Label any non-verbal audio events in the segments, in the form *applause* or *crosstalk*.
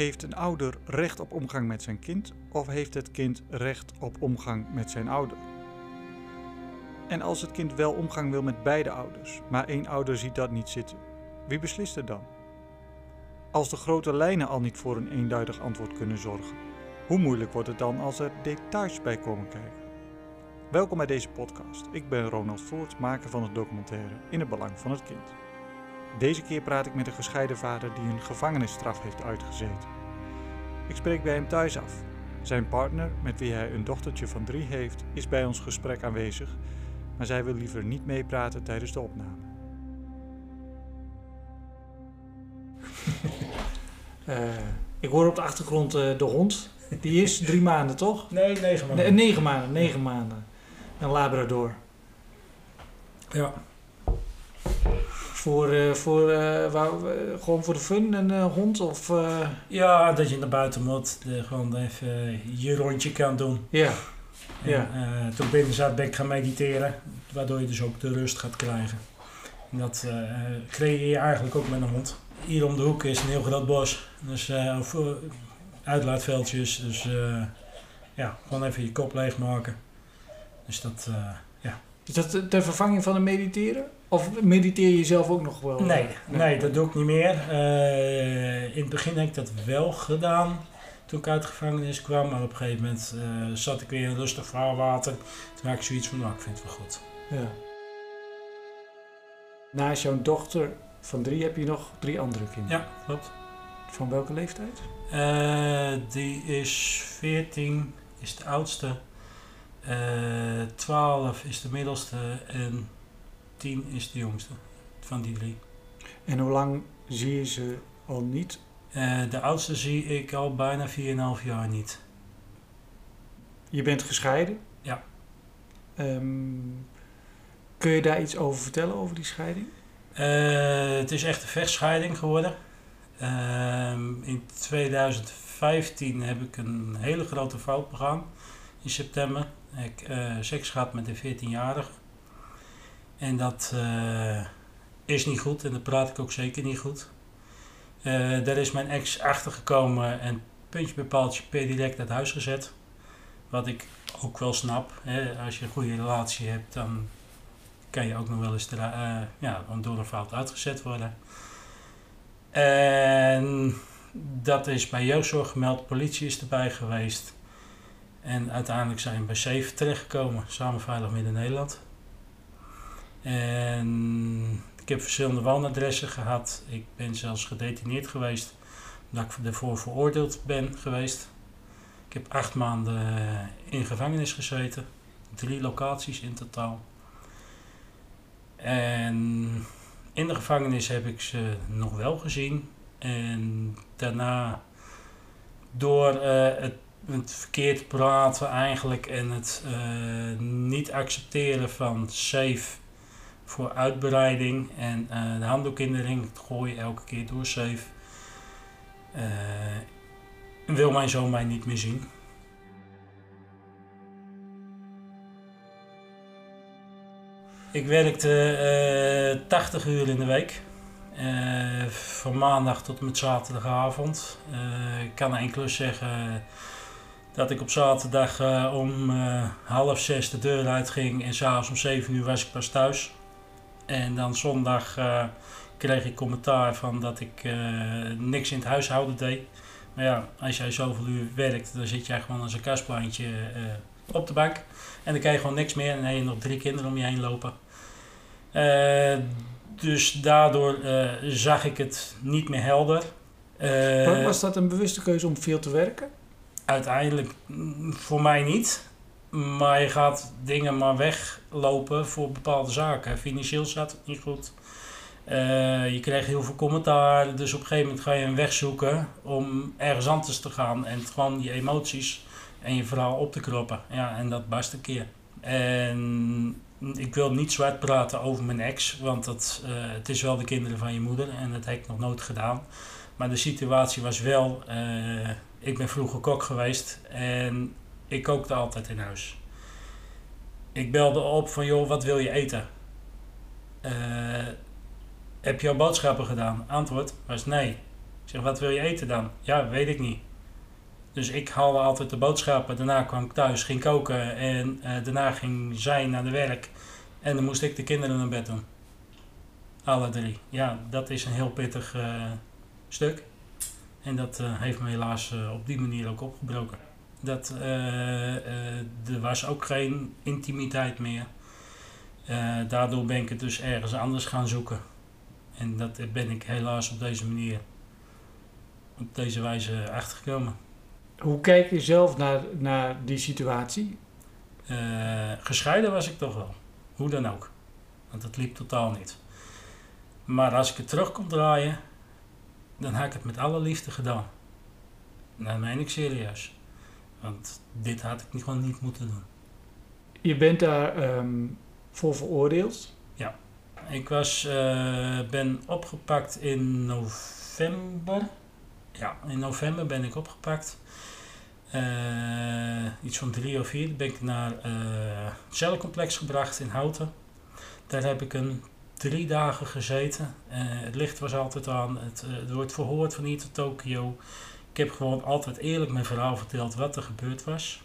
Heeft een ouder recht op omgang met zijn kind of heeft het kind recht op omgang met zijn ouder? En als het kind wel omgang wil met beide ouders, maar één ouder ziet dat niet zitten, wie beslist er dan? Als de grote lijnen al niet voor een eenduidig antwoord kunnen zorgen, hoe moeilijk wordt het dan als er details bij komen kijken? Welkom bij deze podcast. Ik ben Ronald Voort, maker van het documentaire In het Belang van het Kind. Deze keer praat ik met een gescheiden vader die een gevangenisstraf heeft uitgezeten. Ik spreek bij hem thuis af. Zijn partner, met wie hij een dochtertje van drie heeft, is bij ons gesprek aanwezig, maar zij wil liever niet meepraten tijdens de opname. Uh, *laughs* ik hoor op de achtergrond uh, de hond. Die is drie maanden, toch? *laughs* Nee, negen maanden. Nee, negen maanden, negen maanden. Een Labrador. Ja. Voor, uh, voor, gewoon voor de fun, een hond? Of, Ja, dat je naar buiten moet. De, gewoon even je rondje kan doen. Ja. En, ja. toen binnen zat ben ik gaan mediteren. Waardoor je dus ook de rust gaat krijgen. En dat creëer je eigenlijk ook met een hond hier om de hoek is een heel groot bos. Dus, of, uitlaatveldjes. Dus ja, gewoon even je kop leegmaken. Dus dat. Is dat ter vervanging van het mediteren? Of mediteer je zelf ook nog wel? Nee, nee, dat doe ik niet meer. in het begin heb ik dat wel gedaan toen ik uit de gevangenis kwam. Maar op een gegeven moment zat ik weer in rustig vaarwater. Toen had ik zoiets van, nou, ik vind het wel goed. Ja. Naast jouw dochter van drie heb je nog drie andere kinderen. Ja, klopt. Van welke leeftijd? Uh, die is 14, is de oudste. Uh, 12 is de middelste en 10 is de jongste van die drie. En hoe lang zie je ze al niet? Uh, de oudste zie ik al bijna 4,5 jaar niet. Je bent gescheiden? Ja. Um, kun je daar iets over vertellen, over die scheiding? Uh, het is echt een vechtscheiding geworden. Uh, in 2015 heb ik een hele grote fout begaan. In september. Ik uh, seks gehad met een 14-jarige. En dat uh, is niet goed en dat praat ik ook zeker niet goed. daar is mijn ex achtergekomen en puntje bij paaltje per direct uit huis gezet. Wat ik ook wel snap. Hè. Als je een goede relatie hebt, dan kan je ook nog wel eens uh, ja, door een fout uitgezet worden. En dat is bij jeugdzorg gemeld, politie is erbij geweest. En uiteindelijk zijn we bij Safe terechtgekomen, samen Veilig Midden-Nederland. En ik heb verschillende woonadressen gehad. Ik ben zelfs gedetineerd geweest, omdat ik ervoor veroordeeld ben geweest. Ik heb acht maanden in gevangenis gezeten, drie locaties in totaal. En in de gevangenis heb ik ze nog wel gezien. En daarna, door uh, het, het, verkeerd praten eigenlijk en het uh, niet accepteren van safe voor uitbreiding en uh, de handdoek in de ring gooien elke keer door safe, wil mijn zoon mij niet meer zien. Ik werkte uh, 80 uur in de week. Van maandag tot met zaterdagavond. Ik kan klus zeggen dat ik op zaterdag uh, om half zes de deur uitging en s'avonds om 7 uur was ik pas thuis. En dan zondag kreeg ik commentaar van dat ik niks in het huishouden deed. Maar ja, als jij zoveel uur werkt, dan zit jij gewoon als een kastplantje op de bank. En dan krijg je gewoon niks meer en dan heb je nog drie kinderen om je heen lopen. Dus daardoor zag ik het niet meer helder. Was dat een bewuste keuze om veel te werken? Uiteindelijk mm, voor mij niet. Maar je gaat dingen maar weglopen voor bepaalde zaken. Financieel zat het niet goed. Uh, je krijgt heel veel commentaar. Dus op een gegeven moment ga je een weg zoeken om ergens anders te gaan. En gewoon je emoties en je verhaal op te kroppen. Ja, en dat barst een keer. En ik wil niet zwart praten over mijn ex, want dat, uh, het is wel de kinderen van je moeder en dat heb ik nog nooit gedaan. Maar de situatie was wel, uh, ik ben vroeger kok geweest en ik kookte altijd in huis. Ik belde op van joh, wat wil je eten? Uh, heb je al boodschappen gedaan? Antwoord was nee. Ik zeg, wat wil je eten dan? Ja, weet ik niet. Dus ik haalde altijd de boodschappen. Daarna kwam ik thuis, ging koken. En eh, daarna ging zij naar de werk. En dan moest ik de kinderen naar bed doen. Alle drie. Ja, dat is een heel pittig eh, stuk. En dat eh, heeft me helaas eh, op die manier ook opgebroken. Dat, eh, er was ook geen intimiteit meer. Daardoor ben ik het dus ergens anders gaan zoeken. En dat ben ik helaas op deze manier, op deze wijze achtergekomen. Hoe kijk je zelf naar, naar die situatie? Gescheiden was ik toch wel. Hoe dan ook. Want dat liep totaal niet. Maar als ik het terug kon draaien, dan had ik het met alle liefde gedaan. Dat meen ik serieus. Want dit had ik gewoon niet moeten doen. Je bent daar ehm, voor veroordeeld. Ik was, eh, ben opgepakt in november. Ja, in november ben ik opgepakt. Eh, iets van drie of vier. Ben ik naar eh, het cellencomplex gebracht in Houten. Daar heb ik een drie dagen gezeten. Eh, het licht was altijd aan. Het, eh, er wordt verhoord van hier tot Tokio. Ik heb gewoon altijd eerlijk mijn verhaal verteld wat er gebeurd was.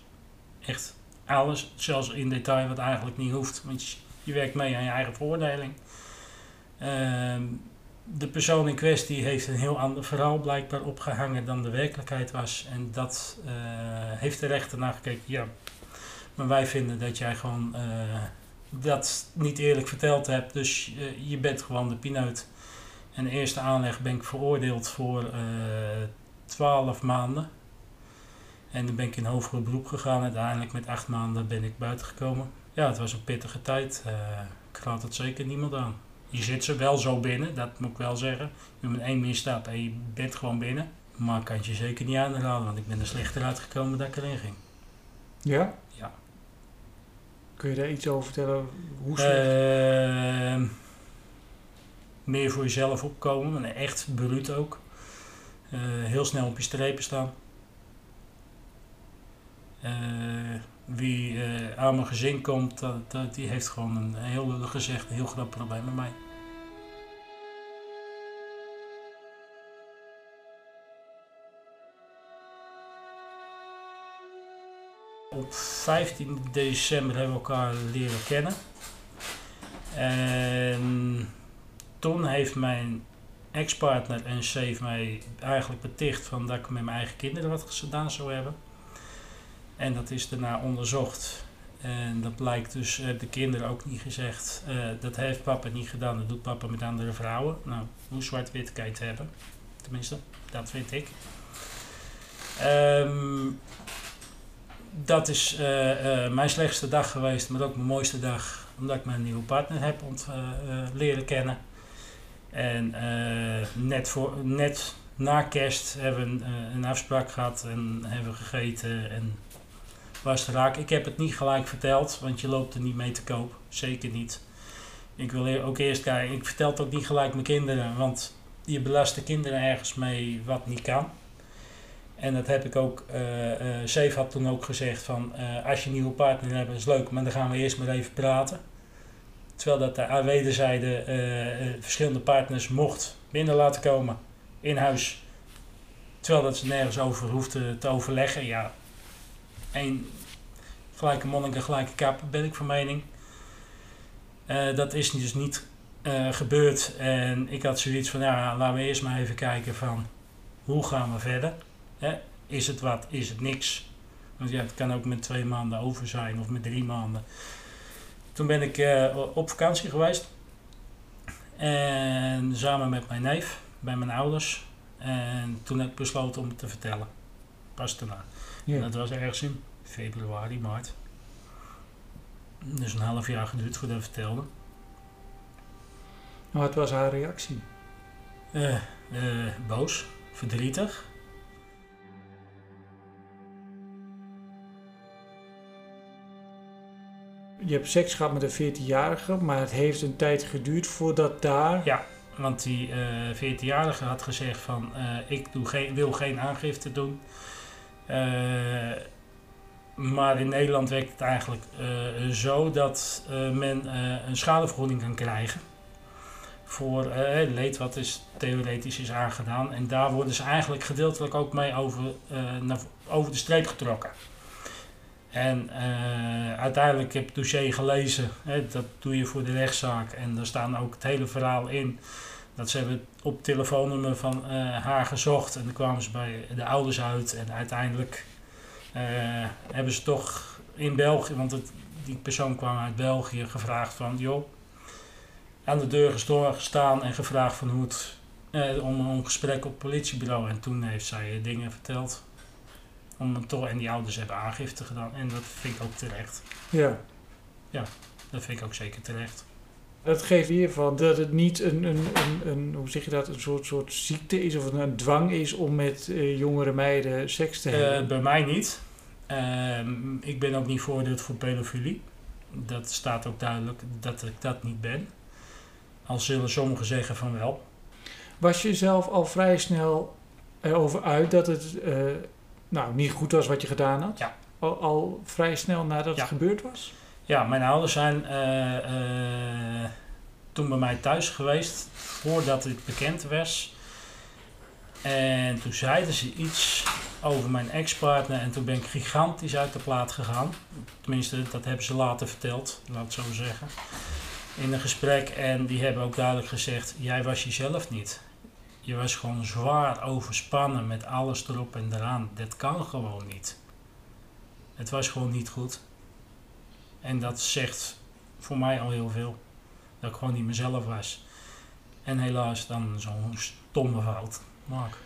Echt alles, zelfs in detail wat eigenlijk niet hoeft. Want je, werkt mee aan je eigen veroordeling. Ehm, de persoon in kwestie heeft een heel ander verhaal blijkbaar opgehangen dan de werkelijkheid was. En dat eh, heeft de rechter naar gekeken. Ja, maar wij vinden dat jij gewoon dat niet eerlijk verteld hebt. Dus eh, je bent gewoon de pineut. En de eerste aanleg ben ik veroordeeld voor eh 12 maanden. En dan ben ik in hoger beroep gegaan. Uiteindelijk met acht maanden ben ik buiten gekomen. Ja, het was een pittige tijd. Eh, ik raad het zeker niemand aan. Je zit ze wel zo binnen, dat moet ik wel zeggen. Je met één misstap en je bent gewoon binnen. Maar ik kan het je zeker niet aanraden, want ik ben er slechter uitgekomen dan ik erin ging. Ja? Kun je daar iets over vertellen? Hoe slecht? Ehm, meer voor jezelf opkomen, maar echt bruut ook. Eh, heel snel op je strepen staan. Eh, wie eh, aan mijn gezin komt, dat, die heeft gewoon een heel gezegd, een heel groot probleem met mij. Op 15 december hebben we elkaar leren kennen. En toen heeft mijn ex-partner en ze heeft mij eigenlijk beticht van dat ik met mijn eigen kinderen wat gedaan zou hebben. En dat is daarna onderzocht. En dat blijkt dus, eh, de kinderen ook niet gezegd. eh, dat heeft papa niet gedaan, dat doet papa met andere vrouwen. Nou, hoe zwart-wit kan je hebben? Tenminste, dat vind ik. Ehm, dat is eh, eh, mijn slechtste dag geweest, maar ook mijn mooiste dag. Omdat ik mijn nieuwe partner heb ont, eh, leren kennen. En net, voor, net na kerst hebben we een, afspraak gehad en hebben we gegeten. En was het raak. Ik heb het niet gelijk verteld, want je loopt er niet mee te koop. Zeker niet. Ik wil eer- ook eerst kijken. Ik vertel het ook niet gelijk mijn kinderen, want je belast de kinderen ergens mee wat niet kan. En dat heb ik ook. eh eh Safe had toen ook gezegd van eh, als je een nieuwe partner hebt is leuk, maar dan gaan we eerst maar even praten. Terwijl dat de aan wederzijde eh, eh, verschillende partners mocht binnen laten komen in huis. Terwijl dat ze nergens over hoefden te overleggen. Ja, één gelijke monnik en gelijke kap ben ik van mening. Eh, dat is dus niet eh, gebeurd. En ik had zoiets van, ja, laten we eerst maar even kijken van hoe gaan we verder. Hè? Is het wat, is het niks? Want ja, het kan ook met twee maanden over zijn of met drie maanden. Toen ben ik eh, op vakantie geweest. En samen met mijn neef, bij mijn ouders. En toen heb ik besloten om het te vertellen. Pas daarna. Ja. Dat was ergens in februari, maart. Dus een half jaar geduurd voordat ik vertelde. Wat was haar reactie? Eh, eh, boos, verdrietig. Je hebt seks gehad met een 14-jarige, maar het heeft een tijd geduurd voordat daar... Ja, want die eh 14-jarige had gezegd van eh, ik doe geen, wil geen aangifte doen. Eh, maar in Nederland werkt het eigenlijk zo dat men een schadevergoeding kan krijgen. voor leed wat is theoretisch is aangedaan. En daar worden ze eigenlijk gedeeltelijk ook mee over, over de streep getrokken. En eh, uiteindelijk heb dossier gelezen, hè, dat doe je voor de rechtszaak. En daar staan ook het hele verhaal in. Dat ze hebben op telefoonnummer van eh, haar gezocht en dan kwamen ze bij de ouders uit. En uiteindelijk eh, hebben ze toch in België, want het, die persoon kwam uit België, gevraagd van joh, aan de deur gestaan en gevraagd van hoe het, om een gesprek op het politiebureau. En toen heeft zij dingen verteld. Om het toch, en die ouders hebben aangifte gedaan. En dat vind ik ook terecht. Ja. Dat vind ik ook zeker terecht. Dat geeft hiervan dat het niet een, een, een, een, hoe zeg je dat, een soort, soort ziekte is of een, dwang is om met eh, jongere meiden seks te Eh, hebben. bij mij niet. Ehm, ik ben ook niet veroordeeld voor pedofilie. Dat staat ook duidelijk dat ik dat niet ben. Al zullen sommigen zeggen van wel. Was je zelf al vrij snel erover uit dat het eh, nou, niet goed was wat je gedaan had? Ja. Al, al vrij snel nadat Ja. het gebeurd was? Ja, mijn ouders zijn eh, eh, toen bij mij thuis geweest voordat het bekend was. En toen zeiden ze iets over mijn ex-partner en toen ben ik gigantisch uit de plaat gegaan. Tenminste, dat hebben ze later verteld, laat het zo zeggen. In een gesprek en die hebben ook duidelijk gezegd, jij was jezelf niet. Je was gewoon zwaar overspannen met alles erop en eraan. Dat kan gewoon niet. Het was gewoon niet goed. En dat zegt voor mij al heel veel. Dat ik gewoon niet mezelf was. En helaas dan zo'n stomme fout maak.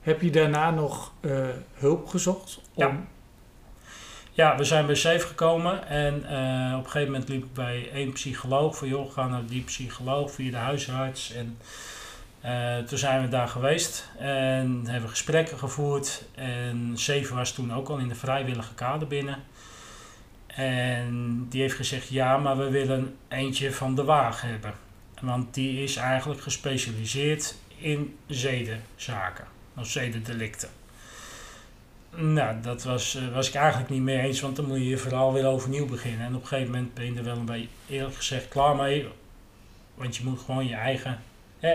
Heb je daarna nog eh, hulp gezocht? Ja. Om, Ja, we zijn bij Safe gekomen en eh, op een gegeven moment liep ik bij één psycholoog. Van joh, ga naar die psycholoog via de huisarts. En eh, toen zijn we daar geweest en hebben gesprekken gevoerd. En Safe was toen ook al in de vrijwillige kader binnen. En die heeft gezegd, ja, maar we willen eentje van de Waag hebben. Want die is eigenlijk gespecialiseerd in zedenzaken, of zedendelicten. Nou, dat was, eh, was ik eigenlijk niet mee eens, want dan moet je je weer overnieuw beginnen. En op een gegeven moment ben je er wel een beetje eerlijk gezegd klaar mee. Want je moet gewoon je eigen, hè,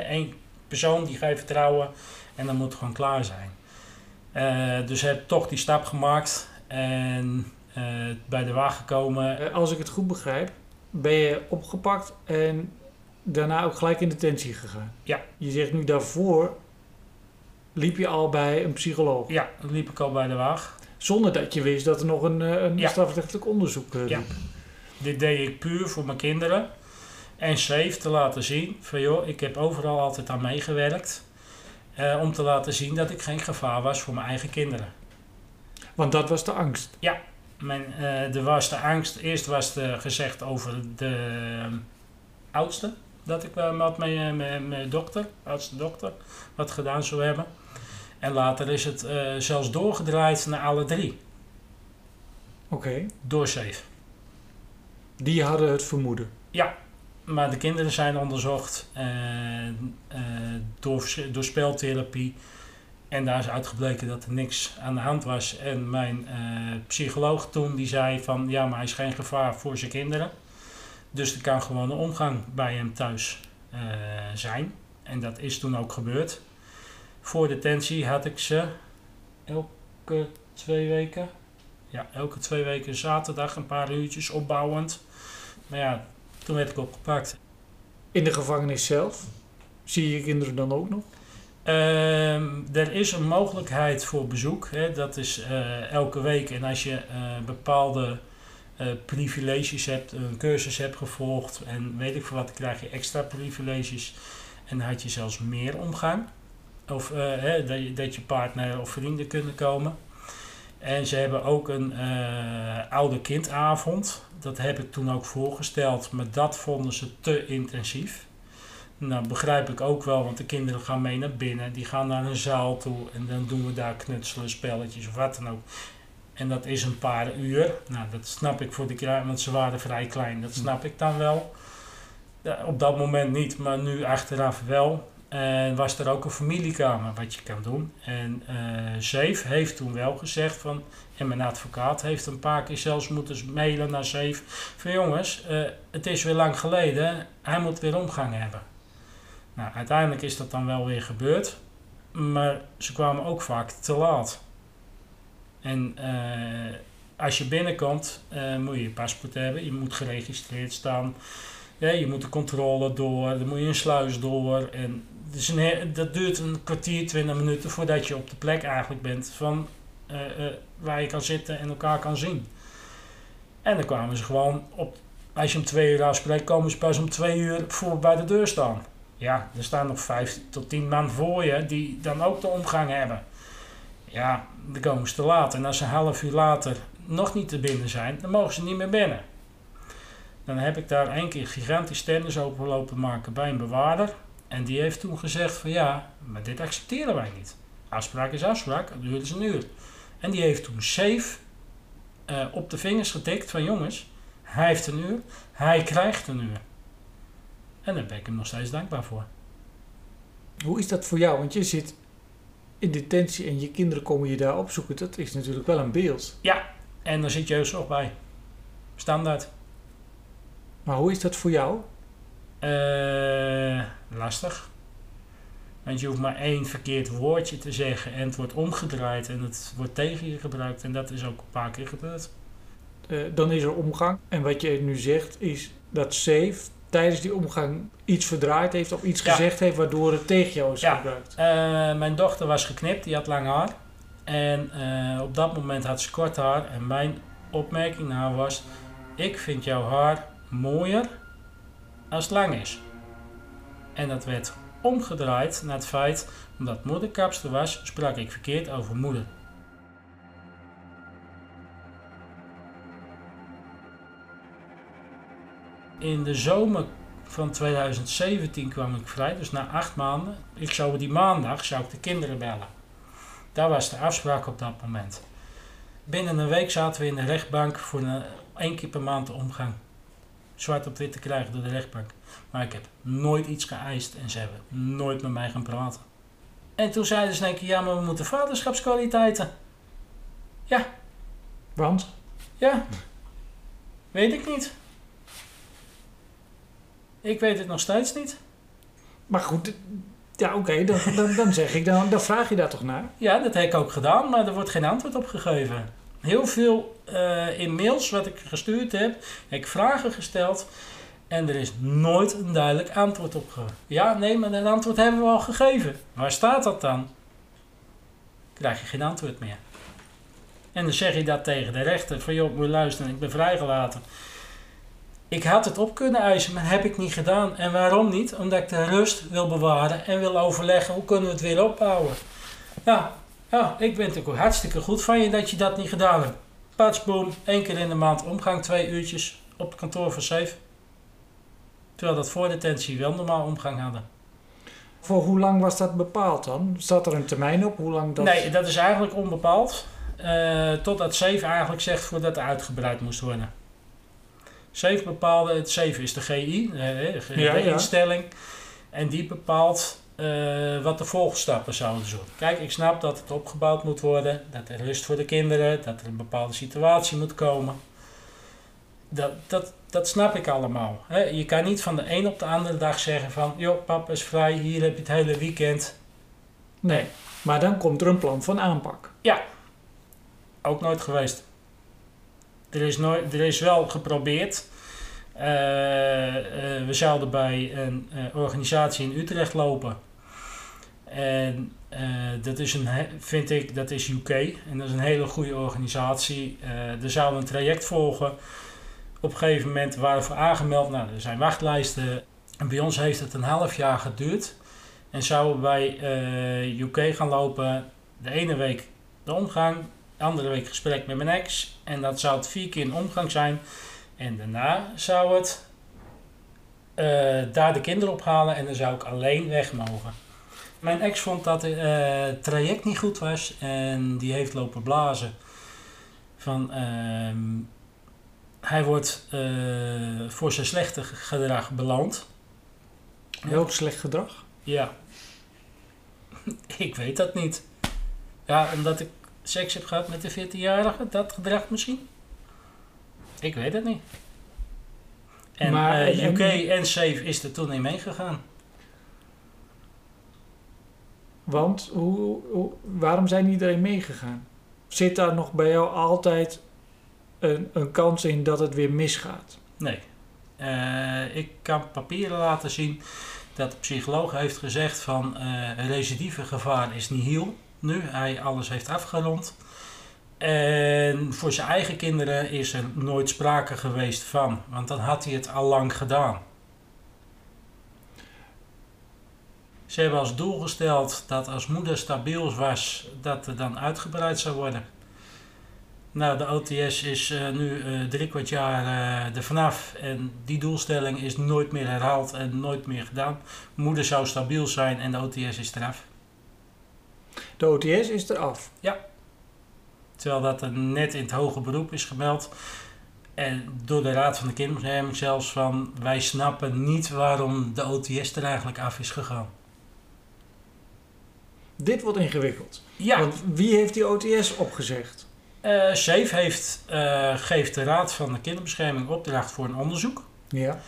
persoon die ga je vertrouwen en dan moet het gewoon klaar zijn. Eh, dus heb toch die stap gemaakt en eh, bij de wagen gekomen. eh, als ik het goed begrijp, ben je opgepakt en daarna ook gelijk in detentie gegaan. Ja. Je zegt nu daarvoor liep je al bij een psycholoog. Ja, dan liep ik al bij de waag. Zonder dat je wist dat er nog een, een Ja. strafrechtelijk onderzoek eh, Ja. liep. Dit deed ik puur voor mijn kinderen. En safe te laten zien van joh, ik heb overal altijd aan meegewerkt. eh, om te laten zien dat ik geen gevaar was voor mijn eigen kinderen. Want dat was de angst. Mijn, eh, er was de angst, eerst was er gezegd over de ehm, oudste. Dat ik uh, met mijn, dokter, oudste dokter, wat gedaan zou hebben. En later is het eh, zelfs doorgedraaid naar alle drie. Oké. Door safe. Die hadden het vermoeden. Maar de kinderen zijn onderzocht eh, door, door speltherapie. En daar is uitgebleken dat er niks aan de hand was. En mijn eh, psycholoog toen die zei van ja, maar hij is geen gevaar voor zijn kinderen. Dus er kan gewoon een omgang bij hem thuis eh, zijn. En dat is toen ook gebeurd. Voor detentie had ik ze elke twee weken. Ja, elke twee weken zaterdag een paar uurtjes opbouwend. Maar ja, toen werd ik opgepakt. In de gevangenis zelf zie je kinderen dan ook nog? Ehm, er is een mogelijkheid voor bezoek. Hè. Dat is eh, elke week. En als je eh, bepaalde eh, privileges hebt, een cursus hebt gevolgd en weet ik veel wat, krijg je extra privileges. En dan had je zelfs meer omgang. Of hè, dat, je, dat je partner of vrienden kunnen komen. En ze hebben ook een eh oude kindavond. Dat heb ik toen ook voorgesteld, maar dat vonden ze te intensief. Nou, begrijp ik ook wel, want de kinderen gaan mee naar binnen. Die gaan naar een zaal toe en dan doen we daar knutselen, spelletjes of wat dan ook. En dat is een paar uur. Nou, dat snap ik voor de kinderen, want ze waren vrij klein. Dat snap ik dan wel. Ja, op dat moment niet, maar nu achteraf wel. En was er ook een familiekamer wat je kan doen. En eh Zeef heeft toen wel gezegd van... En mijn advocaat heeft een paar keer zelfs moeten mailen naar Zeef. Van jongens, eh, het is weer lang geleden. Hij moet weer omgang hebben. Nou, uiteindelijk is dat dan wel weer gebeurd. Maar ze kwamen ook vaak te laat. En eh, als je binnenkomt, moet je je paspoort hebben. Je moet geregistreerd staan. Ja, je moet de controle door. Dan moet je een sluis door. En dus dat duurt een kwartier, twintig minuten voordat je op de plek eigenlijk bent van eh, eh, waar je kan zitten en elkaar kan zien. En dan kwamen ze gewoon op, als je om twee uur afspreekt, komen ze pas om twee uur voor bij de deur staan. Ja, er staan nog vijf tot tien man voor je die dan ook de omgang hebben. Ja, dan komen ze te laat. En als ze een half uur later nog niet te binnen zijn, dan mogen ze niet meer binnen. Dan heb ik daar één keer gigantisch tennis open lopen maken bij een bewaarder. En die heeft toen gezegd van ja, maar dit accepteren wij niet. Afspraak is afspraak, het duurt dus een uur. En die heeft toen safe eh, op de vingers getikt van jongens, hij heeft een uur, hij krijgt een uur. En daar ben ik hem nog steeds dankbaar voor. Hoe is dat voor jou? Want je zit in detentie en je kinderen komen je daar opzoeken. Dat is natuurlijk wel een beeld. En daar zit jeugdzorg bij. Standaard. Maar hoe is dat voor jou? Eh, lastig. Want je hoeft maar één verkeerd woordje te zeggen en het wordt omgedraaid en het wordt tegen je gebruikt. En dat is ook een paar keer gebeurd. Eh, dan is er omgang. En wat je nu zegt is dat Safe tijdens die omgang iets verdraaid heeft of iets Ja. gezegd heeft waardoor het tegen jou is Ja. gebruikt. Eh, mijn dochter was geknipt, die had lang haar. En op dat moment had ze kort haar. En mijn opmerking naar haar was: Ik vind jouw haar mooier als lang is. En dat werd omgedraaid naar het feit, omdat moeder kapster was, sprak ik verkeerd over moeder. In de zomer van 2017 kwam ik vrij, dus na acht maanden. Ik zou die maandag zou ik de kinderen bellen. Daar was de afspraak op dat moment. Binnen een week zaten we in de rechtbank voor een, één keer per maand de omgang. Zwart op wit te krijgen door de rechtbank. Maar ik heb nooit iets geëist en ze hebben nooit met mij gaan praten. En toen zeiden ze keer, ja maar we moeten vaderschapskwaliteiten. Want Ja, weet ik niet. Ik weet het nog steeds niet. Maar goed, ja oké, dan, dan, dan zeg ik, dan, dan vraag je daar toch naar. Ja, dat heb ik ook gedaan, maar er wordt geen antwoord op gegeven. Heel veel eh, in mails wat ik gestuurd heb, heb ik vragen gesteld en er is nooit een duidelijk antwoord op. Ja, nee, maar een antwoord hebben we al gegeven. Waar staat dat dan? Krijg je geen antwoord meer. En dan zeg je dat tegen de rechter, van joh, moet luisteren, ik ben vrijgelaten. Ik had het op kunnen eisen, maar heb ik niet gedaan. En waarom niet? Omdat ik de rust wil bewaren en wil overleggen hoe kunnen we het weer opbouwen. Ja, ja, ik vind het ook hartstikke goed van je dat je dat niet gedaan hebt. Pats, boom, één keer in de maand omgang, twee uurtjes op het kantoor van Safe. Terwijl dat voor detentie wel normaal omgang hadden. Voor hoe lang was dat bepaald dan? Zat er een termijn op? Hoe lang dat... Nee, dat is eigenlijk onbepaald. Eh, totdat Safe eigenlijk zegt voordat het uitgebreid moest worden. Safe bepaalde, het Safe is de GI, de, de Ja, ja. instelling. En die bepaalt eh, wat de volgstappen zouden zijn. Kijk, ik snap dat het opgebouwd moet worden, dat er rust voor de kinderen, dat er een bepaalde situatie moet komen. Dat, dat, dat snap ik allemaal. Hè. Je kan niet van de een op de andere dag zeggen van, joh, papa is vrij, hier heb je het hele weekend. Nee, maar dan komt er een plan van aanpak. Ook nooit geweest. Er is, nooit, er is wel geprobeerd. Eh, eh, we zouden bij een organisatie in Utrecht lopen. En eh, dat is een, vind ik, dat is UK. En dat is een hele goede organisatie. Eh, er zou een traject volgen. Op een gegeven moment waren we voor aangemeld. Nou, er zijn wachtlijsten. En bij ons heeft het een half jaar geduurd. En zouden we bij eh, UK gaan lopen. De ene week de omgang, de andere week gesprek met mijn ex. En dat zou het vier keer een omgang zijn. En daarna zou het daar de kinderen ophalen en dan zou ik alleen weg mogen. Mijn ex vond dat eh, het traject niet goed was en die heeft lopen blazen. Van, ehm, hij wordt eh, voor zijn slechte gedrag beloond. Welk slecht gedrag? Ja. *laughs* ik weet dat niet. Ja, omdat ik seks heb gehad met de 14-jarige, dat gedrag misschien? Ik weet het niet. En Maar- eh, en- UK en Safe is er toen in meegegaan. Want hoe, waarom zijn die erin meegegaan? Zit daar nog bij jou altijd een, een kans in dat het weer misgaat? Nee. Eh, ik kan papieren laten zien dat de psycholoog heeft gezegd van eh recidieve gevaar is nihil. Nu hij alles heeft afgerond. En voor zijn eigen kinderen is er nooit sprake geweest van. Want dan had hij het al lang gedaan. Ze hebben als doel gesteld dat als moeder stabiel was, dat er dan uitgebreid zou worden. Nou, de OTS is eh, nu eh, drie kwart jaar eh er vanaf en die doelstelling is nooit meer herhaald en nooit meer gedaan. Moeder zou stabiel zijn en de OTS is eraf. De OTS is eraf. Terwijl dat er net in het hoge beroep is gemeld. En door de Raad van de Kinderbescherming zelfs van wij snappen niet waarom de OTS er eigenlijk af is gegaan. Dit wordt ingewikkeld. Ja, Want wie heeft die OTS opgezegd? eh SAFE heeft, eh, geeft de Raad van de Kinderbescherming opdracht voor een onderzoek. Ja.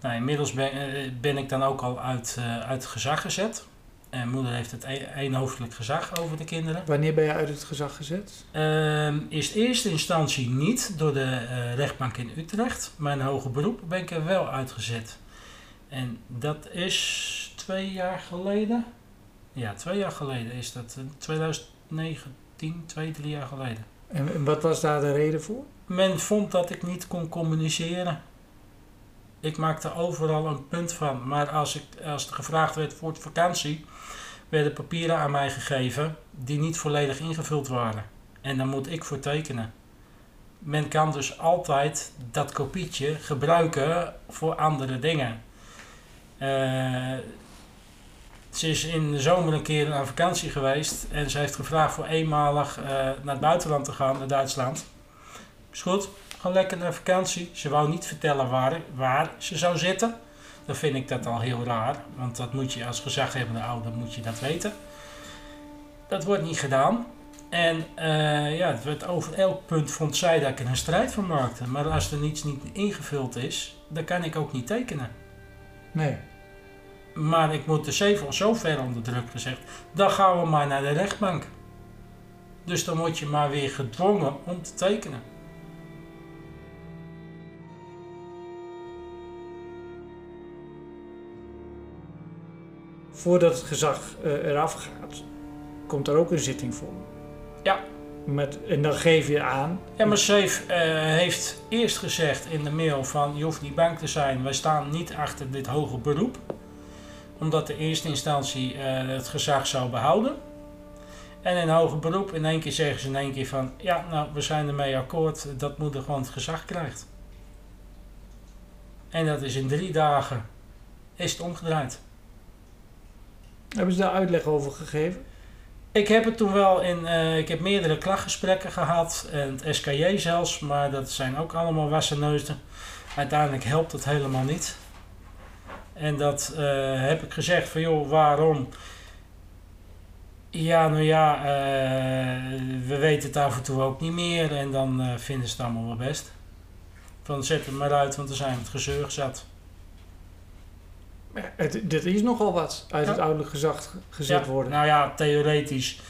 Nou, inmiddels ben, eh, ben ik dan ook al uit, eh, uit het gezag gezet. En moeder heeft het e- eenhoofdelijk gezag over de kinderen. Wanneer ben je uit het gezag gezet? Ehm is eerste instantie niet door de rechtbank in Utrecht. Maar in hoger beroep ben ik er wel uitgezet. En dat is twee jaar geleden. Ja, twee jaar geleden is dat. eh, 2019, twee, drie jaar geleden. En, wat was daar de reden voor? Men vond dat ik niet kon communiceren. Ik maakte overal een punt van. Maar als, ik, als er gevraagd werd voor de vakantie, werden papieren aan mij gegeven die niet volledig ingevuld waren. En daar moet ik voor tekenen. Men kan dus altijd dat kopietje gebruiken voor andere dingen. Eh, ze is in de zomer een keer aan vakantie geweest en ze heeft gevraagd voor eenmalig eh, naar het buitenland te gaan, naar Duitsland. Is goed, gewoon lekker naar vakantie. Ze wou niet vertellen waar, waar ze zou zitten. Dan vind ik dat al heel raar, want dat moet je als gezaghebbende ouder moet je dat weten. Dat wordt niet gedaan. En eh, ja, het werd over elk punt vond zij dat ik er een strijd van maakte. Maar als er niets niet ingevuld is, dan kan ik ook niet tekenen. Nee. Maar ik moet de zevel zo ver onder druk gezegd. Dan gaan we maar naar de rechtbank. Dus dan word je maar weer gedwongen om te tekenen. Voordat het gezag eh, eraf gaat, komt er ook een zitting voor. Ja. Met, en dan geef je aan. MSC eh, heeft eerst gezegd in de mail van je hoeft niet bang te zijn, wij staan niet achter dit hoge beroep. Omdat de eerste instantie eh, het gezag zou behouden. En in hoger beroep in één keer zeggen ze in één keer van ja, nou we zijn ermee akkoord dat moeder gewoon het gezag krijgt. En dat is in drie dagen is het omgedraaid. Hebben ze daar uitleg over gegeven? Ik heb het toen wel in, eh, ik heb meerdere klachtgesprekken gehad, en het SKJ zelfs, maar dat zijn ook allemaal wassenneuzen. Uiteindelijk helpt het helemaal niet. En dat eh, heb ik gezegd van joh, waarom? Ja, nou ja, eh, we weten het af en toe ook niet meer en dan eh, vinden ze het allemaal wel best. Van zet het maar uit, want dan zijn we het gezeur zat. Ja, Het, dit is nogal wat uit Ja. het ouderlijk gezag gezet Ja, worden. Nou ja, theoretisch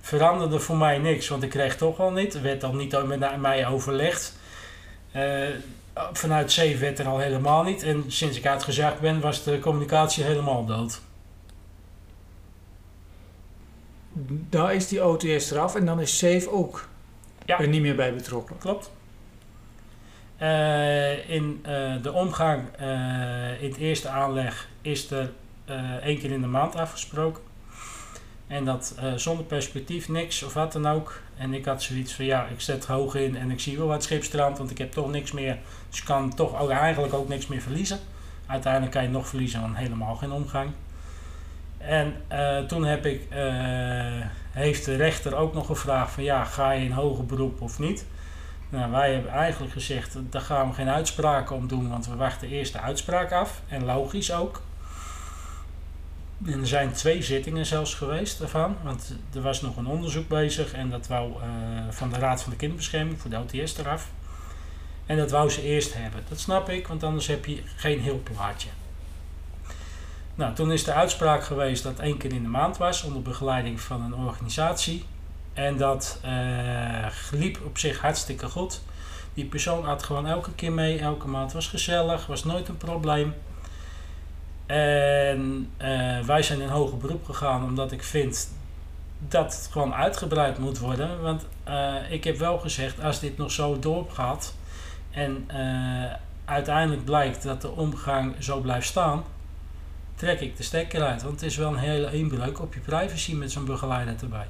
veranderde voor mij niks, want ik kreeg toch al niet. Er werd al niet met mij overlegd. Vanuit er al helemaal niet. En sinds ik uitgezagd ben, was de communicatie helemaal dood. Nou is die OTS eraf en dan is SAFE ook Ja. er niet meer bij betrokken. Klopt. Eh, in eh, de omgang eh, in het eerste aanleg is er één keer in de maand afgesproken. En dat eh, zonder perspectief, niks of wat dan ook. En ik had zoiets van ja, ik zet hoog in en ik zie wel wat schipstrand, want ik heb toch niks meer. Dus ik kan toch ook eigenlijk ook niks meer verliezen. Uiteindelijk kan je nog verliezen, want helemaal geen omgang. En eh, toen heb ik, eh, heeft de rechter ook nog gevraagd van ja, ga je in hoger beroep of niet? Nou, wij hebben eigenlijk gezegd, daar gaan we geen uitspraken om doen, want we wachten eerst de uitspraak af. En logisch ook. En er zijn twee zittingen zelfs geweest daarvan, want er was nog een onderzoek bezig en dat wou eh, van de Raad van de Kinderbescherming voor de OTS eraf. En dat wou ze eerst hebben. Dat snap ik, want anders heb je geen heel plaatje. Nou, toen is de uitspraak geweest dat één keer in de maand was onder begeleiding van een organisatie. En dat eh, liep op zich hartstikke goed. Die persoon had gewoon elke keer mee, elke maand was gezellig, was nooit een probleem. En eh, wij zijn in hoger beroep gegaan omdat ik vind dat het gewoon uitgebreid moet worden. Want eh, ik heb wel gezegd, als dit nog zo doorgaat en eh, uiteindelijk blijkt dat de omgang zo blijft staan, trek ik de stekker uit. Want het is wel een hele inbreuk op je privacy met zo'n begeleider erbij.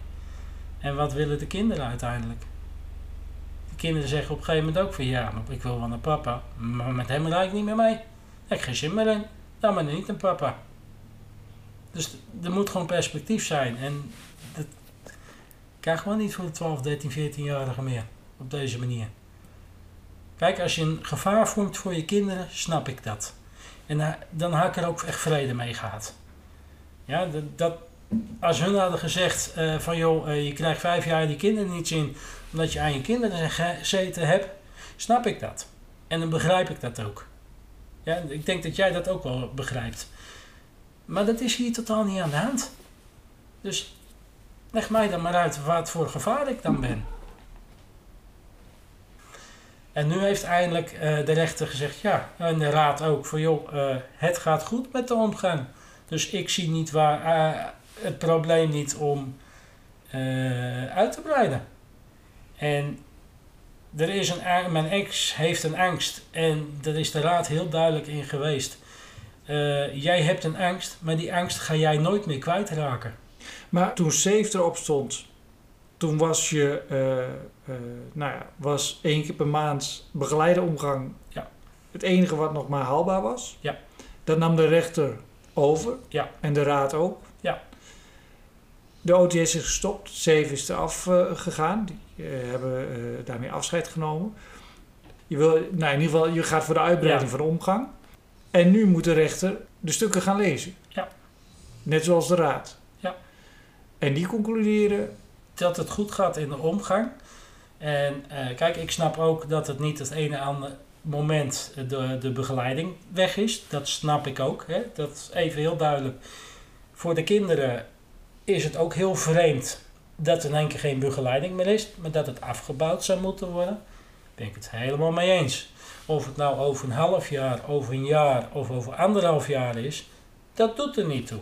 En wat willen de kinderen uiteindelijk? De kinderen zeggen op een gegeven moment ook van ja, ik wil wel naar papa, maar met hem rijd ik niet meer mee. Ik heb geen zin meer in. Dan maar niet een papa. Dus er moet gewoon perspectief zijn. En dat kan gewoon niet voor de 12, 13, 14-jarigen meer. Op deze manier. Kijk, als je een gevaar vormt voor je kinderen, snap ik dat. En da- dan had ik er ook echt vrede mee gehad. Ja, dat, dat, als hun hadden gezegd eh, van joh, eh, je krijgt vijf jaar die kinderen niet zien omdat je aan je kinderen gezeten hebt, snap ik dat. En dan begrijp ik dat ook. Ja, ik denk dat jij dat ook wel begrijpt. Maar dat is hier totaal niet aan de hand. Dus leg mij dan maar uit wat voor gevaar ik dan ben. En nu heeft eindelijk eh, de rechter gezegd, ja, en de raad ook, van joh, eh, het gaat goed met de omgang. Dus ik zie niet waar eh, het probleem niet om uit te breiden. En er is een, mijn ex heeft een angst en daar is de raad heel duidelijk in geweest. Eh, jij hebt een angst, maar die angst ga jij nooit meer kwijtraken. Maar toen Safe erop stond, toen was je, eh, eh, nou ja, was één keer per maand begeleide omgang Ja. het enige wat nog maar haalbaar was. Ja. Dat nam de rechter over. Ja. En de raad ook. Ja. De OTS is gestopt, Safe is eraf gegaan. Eh, hebben eh, daarmee afscheid genomen. Je, wil, nou in ieder geval, je gaat voor de uitbreiding Ja. van de omgang. En nu moet de rechter de stukken gaan lezen. Ja. Net zoals de raad. Ja. En die concluderen dat het goed gaat in de omgang. En eh, kijk, ik snap ook dat het niet het ene andere moment de, de begeleiding weg is. Dat snap ik ook. Hè? Dat is even heel duidelijk. Voor de kinderen is het ook heel vreemd dat er in één keer geen begeleiding meer is, maar dat het afgebouwd zou moeten worden. Daar ben ik het helemaal mee eens. Of het nou over een half jaar, over een jaar of over anderhalf jaar is, dat doet er niet toe.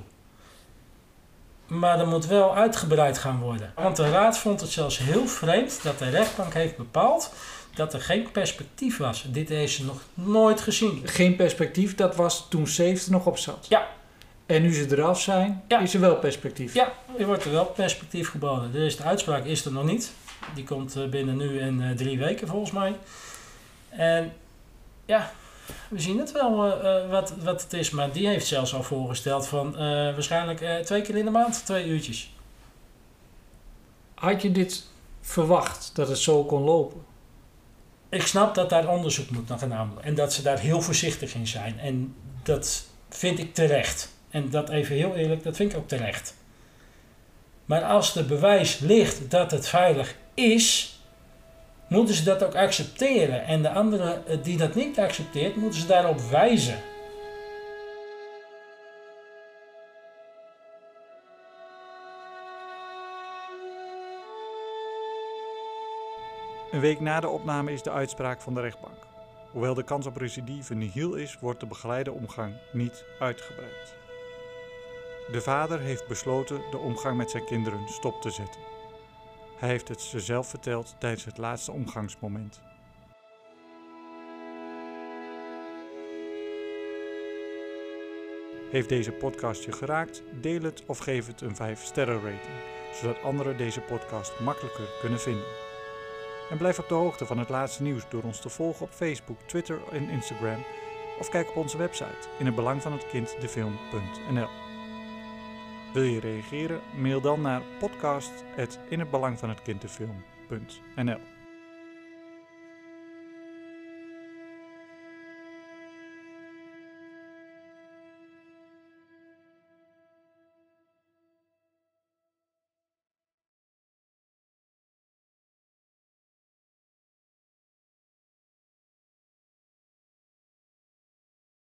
Maar er moet wel uitgebreid gaan worden. Want de raad vond het zelfs heel vreemd dat de rechtbank heeft bepaald dat er geen perspectief was. Dit heeft ze nog nooit gezien. geen perspectief. Dat was toen er nog op zat. Ja. En nu ze eraf zijn, Ja. is er wel perspectief. Ja, er wordt er wel perspectief geboden. Dus de uitspraak is er nog niet. Die komt eh, binnen nu en eh, drie weken volgens mij. En ja, we zien het wel eh, wat, wat het is. Maar die heeft zelfs al voorgesteld van waarschijnlijk twee keer in de maand, twee uurtjes. Had je dit verwacht, dat het zo kon lopen? Ik snap dat daar onderzoek moet naar gedaan worden. En dat ze daar heel voorzichtig in zijn. En dat vind ik terecht. En dat even heel eerlijk, dat vind ik ook terecht. Maar als er bewijs ligt dat het veilig is, moeten ze dat ook accepteren. En de andere eh, die dat niet accepteert, moeten ze daarop wijzen. Een week na de opname is de uitspraak van de rechtbank. Hoewel de kans op recidive nihil is, wordt de begeleide omgang niet uitgebreid. De vader heeft besloten de omgang met zijn kinderen stop te zetten. Hij heeft het ze zelf verteld tijdens het laatste omgangsmoment. Heeft deze podcast je geraakt? Deel het of geef het een 5 sterren rating, zodat anderen deze podcast makkelijker kunnen vinden. En blijf op de hoogte van het laatste nieuws door ons te volgen op Facebook, Twitter en Instagram. Of kijk op onze website in het belang van het kind defilm.nl. Wil je reageren? Mail dan naar podcast.inhetbelangvanhetkinddefilm.nl